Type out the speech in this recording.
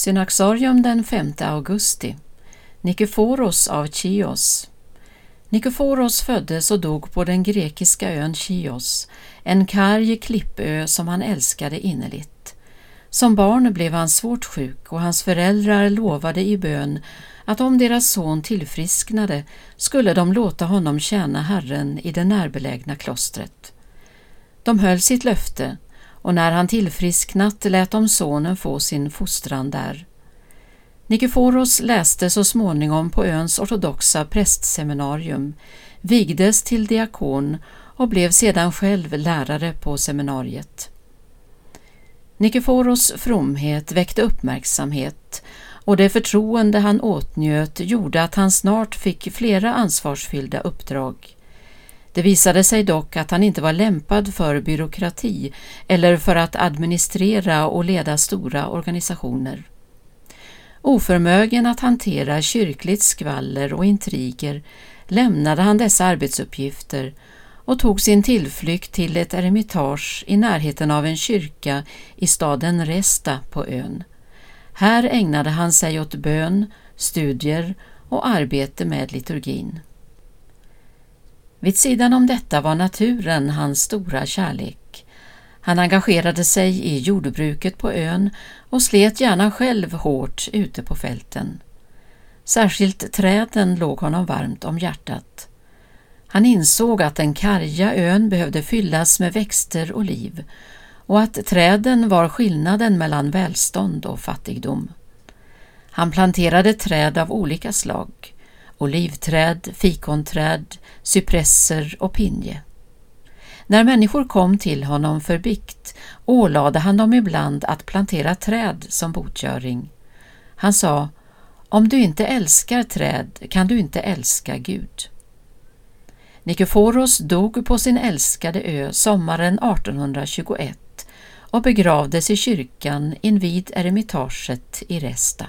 Synaxarium den 5 augusti Nikeforos av Chios Nikeforos föddes och dog på den grekiska ön Chios, en karg klippö som han älskade innerligt. Som barn blev han svårt sjuk och hans föräldrar lovade i bön att om deras son tillfrisknade skulle de låta honom tjäna Herren i det närbelägna klostret. De höll sitt löfte och när han tillfrisknat lät de sonen få sin fostran där. Nikeforos läste så småningom på öns ortodoxa prästseminarium, vigdes till diakon och blev sedan själv lärare på seminariet. Nikeforos fromhet väckte uppmärksamhet och det förtroende han åtnjöt gjorde att han snart fick flera ansvarsfyllda uppdrag. Det visade sig dock att han inte var lämpad för byråkrati eller för att administrera och leda stora organisationer. Oförmögen att hantera kyrkligt skvaller och intriger lämnade han dessa arbetsuppgifter och tog sin tillflykt till ett eremitage i närheten av en kyrka i staden Resta på ön. Här ägnade han sig åt bön, studier och arbete med liturgin. Vid sidan om detta var naturen hans stora kärlek. Han engagerade sig i jordbruket på ön och slet gärna själv hårt ute på fälten. Särskilt träden låg honom varmt om hjärtat. Han insåg att den karga ön behövde fyllas med växter och liv och att träden var skillnaden mellan välstånd och fattigdom. Han planterade träd av olika slag, olivträd, fikonträd, cypresser och pinje. När människor kom till honom för bikt ålade han dem ibland att plantera träd som botgöring. Han sa, om du inte älskar träd kan du inte älska Gud. Nikeforos dog på sin älskade ö sommaren 1821 och begravdes i kyrkan invid eremitaget i Resta.